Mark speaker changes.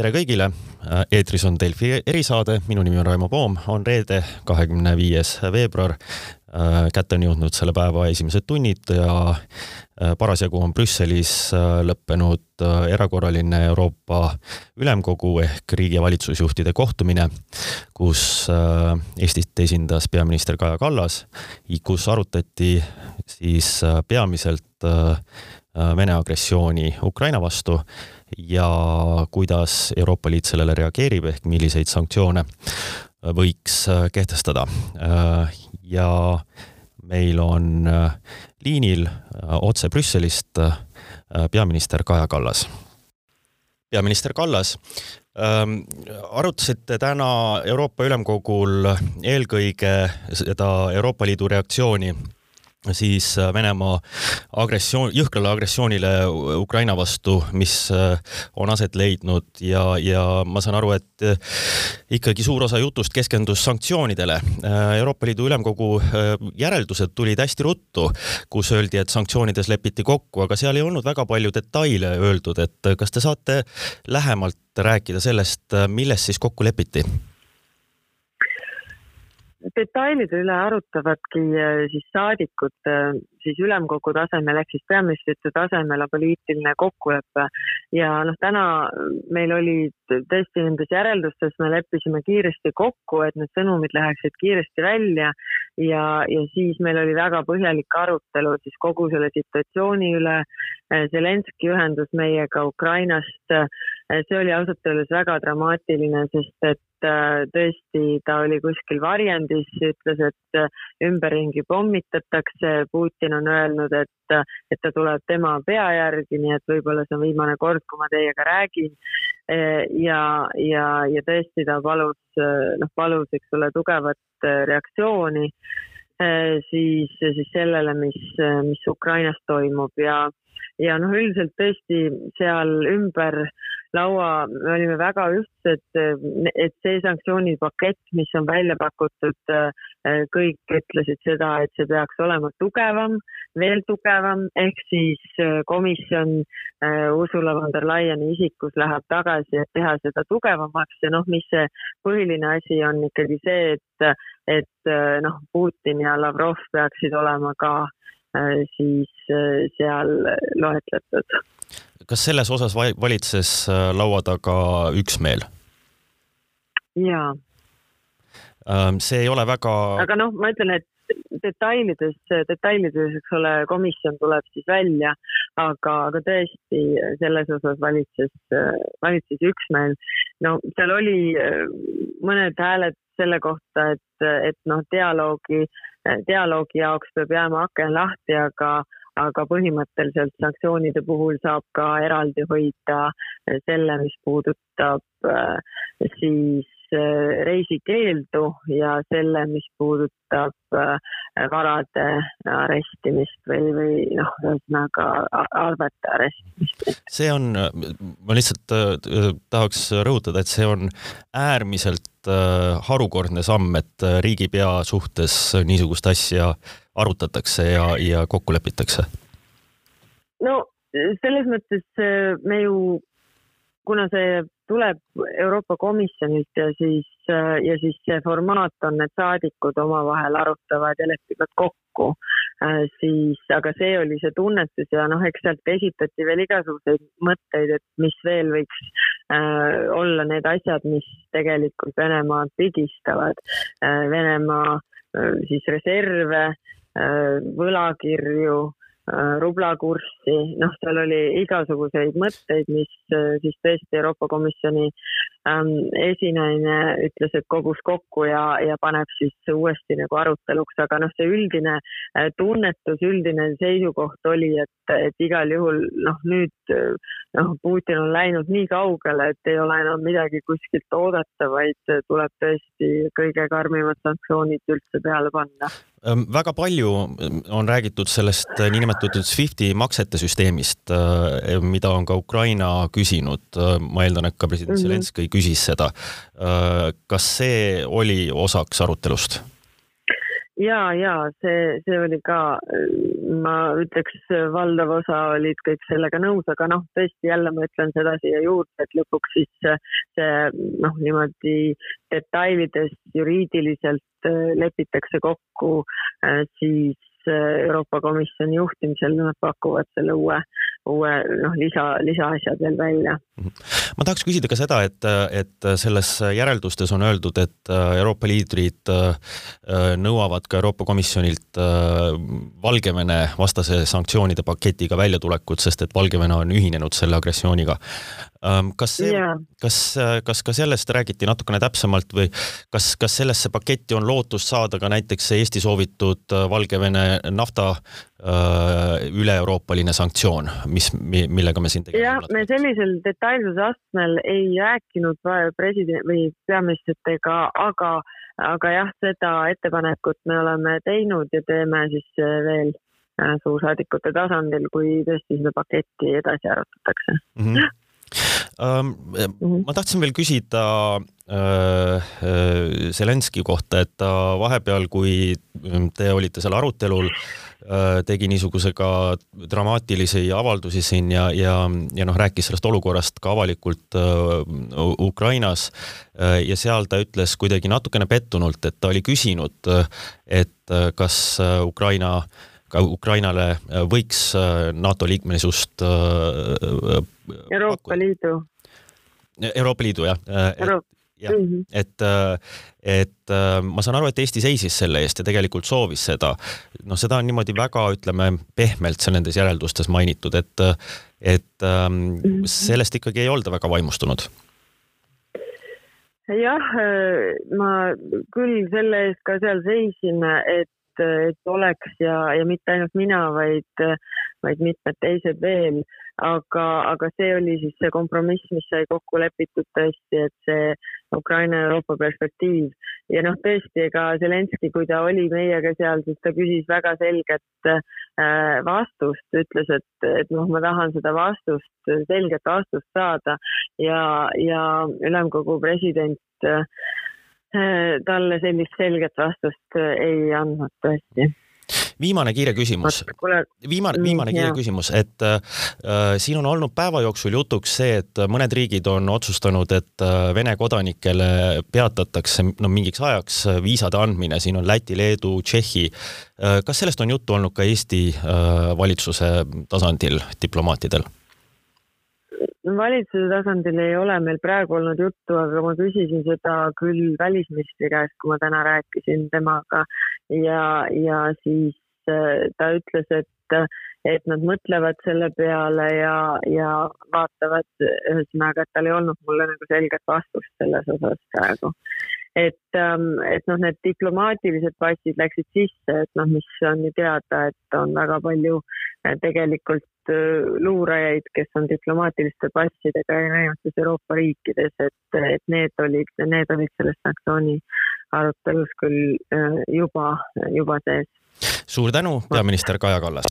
Speaker 1: tere kõigile, eetris on Delfi erisaade, minu nimi on Raimo Poom, on reede, kahekümne viies veebruar. kätte on jõudnud selle päeva esimesed tunnid ja parasjagu on Brüsselis lõppenud erakorraline Euroopa Ülemkogu ehk riigi ja valitsusjuhtide kohtumine, kus Eestit esindas peaminister Kaja Kallas, kus arutati siis peamiselt Vene agressiooni Ukraina vastu ja kuidas Euroopa Liit sellele reageerib, ehk milliseid sanktsioone võiks äh, kehtestada. Äh, ja meil on äh, liinil otse Brüsselist peaminister Kaja Kallas. peaminister Kallas, ähm, arutasite täna Euroopa Ülemkogul eelkõige seda Euroopa Liidu reaktsiooni siis äh, Venemaa agressioon, jõhkrale agressioonile Ukraina vastu, mis äh, on aset leidnud ja, ja ma saan aru, et äh, ikkagi suur osa jutust keskendus sanktsioonidele. Euroopa Liidu Ülemkogu järeldused tulid hästi ruttu, kus öeldi, et sanktsioonides lepiti kokku, aga seal ei olnud väga palju detaile öeldud, et kas te saate lähemalt rääkida sellest, milles siis kokku lepiti?
Speaker 2: Detailide üle arutavadki äh, siis saadikud äh, siis ülemkogu tasemel ehk siis peaministrite tasemel poliitiline kokkulepe. ja noh, täna meil oli tõesti nendes järeldustes, me leppisime kiiresti kokku, et need sõnumid läheksid kiiresti välja ja, ja siis meil oli väga põhjalik arutelu siis kogu selle situatsiooni üle. Zelenski ühendus meiega Ukrainast, see oli ausalt öeldes väga dramaatiline, sest et äh, tõesti ta oli kuskil varjendis, ütles, et ümberringi pommitatakse, Putin on öelnud, et, et ta tuleb tema pea järgi, nii et võib-olla see on viimane kord, kui ma teiega räägin. ja, ja, ja tõesti ta palus, noh, palus, eks ole, tugevat reaktsiooni siis, siis sellele, mis, mis Ukrainas toimub ja ja noh, üldiselt tõesti seal ümber laua me olime väga ühtsed, et see sanktsioonipakett, mis on välja pakutud, kõik ütlesid seda, et see peaks olema tugevam, veel tugevam, ehk siis komisjon Ursula von der Leyeni isikus läheb tagasi, et teha seda tugevamaks ja noh, mis see põhiline asi on ikkagi see, et, et noh, Putin ja Lavrov peaksid olema ka siis seal loetletud.
Speaker 1: Kas selles osas valitses äh, laua taga üksmeel?
Speaker 2: jaa.
Speaker 1: Ähm, see ei ole väga.
Speaker 2: aga noh, ma ütlen, et detailides, detailides, eks ole, komisjon tuleb siis välja, aga, aga tõesti selles osas valitses, valitses üksmeel. no seal oli mõned hääled selle kohta, et, et noh, dialoogi, dialoogi jaoks peab jääma aken lahti, aga, aga põhimõtteliselt sanktsioonide puhul saab ka eraldi hoida selle, mis puudutab siis reisikeeldu ja selle, mis puudutab varade arestimist või, või noh, ühesõnaga arvete arestimist.
Speaker 1: see on, ma lihtsalt tahaks rõhutada, et see on äärmiselt harukordne samm, et riigipea suhtes niisugust asja arutatakse ja, ja kokku lepitakse?
Speaker 2: no selles mõttes äh, me ju, kuna see tuleb Euroopa Komisjonilt ja siis, ja siis see formaat on, et saadikud omavahel arutavad ja lepivad kokku, siis, aga see oli see tunnetus ja noh, eks sealt esitati veel igasuguseid mõtteid, et mis veel võiks Äh, olla need asjad, mis tegelikult Venemaad pigistavad. Äh, Venemaa äh, siis reserve, võlakirju, rublakurssi, noh, seal oli igasuguseid mõtteid, mis siis tõesti Euroopa Komisjoni ähm, esinaine ütles, et kogus kokku ja, ja paneb siis uuesti nagu aruteluks, aga noh, see üldine tunnetus, üldine seisukoht oli, et, et igal juhul noh, nüüd noh, Putin on läinud nii kaugele, et ei ole enam midagi kuskilt oodata, vaid tuleb tõesti kõige karmimad sanktsioonid üldse peale panna.
Speaker 1: Ehm, väga palju on räägitud sellest eh, niinimetatud SWIFTi maksete süsteemist, eh, mida on ka Ukraina küsinud. ma eeldan, et ka president mm -hmm. Zelenskõi küsis seda. Eh, kas see oli osaks arutelust?
Speaker 2: ja, ja see, see oli ka, ma ütleks, valdav osa olid kõik sellega nõus, aga noh, tõesti jälle ma ütlen seda siia juurde, et lõpuks siis see noh, niimoodi detailides juriidiliselt lepitakse kokku siis Euroopa Komisjoni juhtimisel nad pakuvad selle uue, uue noh, lisa, lisaasjad veel välja.
Speaker 1: ma tahaks küsida ka seda, et, et selles järeldustes on öeldud, et Euroopa liidrid nõuavad ka Euroopa Komisjonilt Valgevene vastase sanktsioonide paketiga väljatulekut, sest et Valgevene on ühinenud selle agressiooniga. kas see yeah., kas, kas ka sellest räägiti natukene täpsemalt või kas, kas sellesse paketti on lootust saada ka näiteks see Eesti soovitud Valgevene nafta üle-euroopaline sanktsioon, mis, millega me siin
Speaker 2: jah, me sellisel detailsuse astmel ei rääkinud president või peaministritega, aga, aga jah, seda ettepanekut me oleme teinud ja teeme siis veel suursaadikute tasandil, kui tõesti seda paketti edasi arutatakse. Mm. -hmm
Speaker 1: ma tahtsin veel küsida Zelenski kohta, et ta vahepeal, kui te olite seal arutelul, tegi niisuguse ka dramaatilisi avaldusi siin ja, ja, ja noh, rääkis sellest olukorrast ka avalikult Ukrainas. ja seal ta ütles kuidagi natukene pettunult, et ta oli küsinud, et kas Ukraina ka Ukrainale võiks NATO liikmelisust
Speaker 2: Euroopa Liidu.
Speaker 1: Euroopa Liidu jah Euro jah mm, -hmm. et, et ma saan aru, et Eesti seisis selle eest ja tegelikult soovis seda. noh, seda on niimoodi väga, ütleme pehmelt seal nendes järeldustes mainitud, et, et mm -hmm. sellest ikkagi ei olda väga vaimustunud
Speaker 2: jah, ma küll selle eest ka seal seisin, et et oleks ja, ja mitte ainult mina, vaid, vaid mitmed teised veel. aga, aga see oli siis see kompromiss, mis sai kokku lepitud tõesti, et see Ukraina Euroopa perspektiiv. Ja noh, tõesti, ega Zelenskõi, kui ta oli meiega seal, siis ta küsis väga selget äh, vastust, ütles, et, et noh, ma tahan seda vastust, selget vastust saada. Ja, ja ülemkogu president äh, talle sellist selget vastust äh, ei andnud tõesti
Speaker 1: viimane kiire küsimus, viimane, mm, viimane kiire küsimus, et äh, siin on olnud päeva jooksul jutuks see, et mõned riigid on otsustanud, et äh, Vene kodanikele peatatakse no mingiks ajaks viisade andmine, siin on Läti, Leedu, Tšehhi. Äh,. kas sellest on juttu olnud ka Eesti äh, valitsuse tasandil diplomaatidel?
Speaker 2: valitsuse tasandil ei ole meil praegu olnud juttu, aga ma küsisin seda küll välisministri käest, kui ma täna rääkisin temaga. Ja, ja siis ta ütles, et, et nad mõtlevad selle peale ja, ja vaatavad, ühesõnaga, et tal ei olnud mulle nagu selget vastust selles osas praegu et, ähm, et noh, need diplomaatilised passid läksid sisse, et noh, mis on ju teada, et on väga palju äh, tegelikult äh, luurajaid, kes on diplomaatiliste passidega erinevates Euroopa riikides, et, et need olid, need olid selles sanktsiooni arutelus küll äh, juba, juba sees.
Speaker 1: Suur tänu, peaminister Kaja Kallas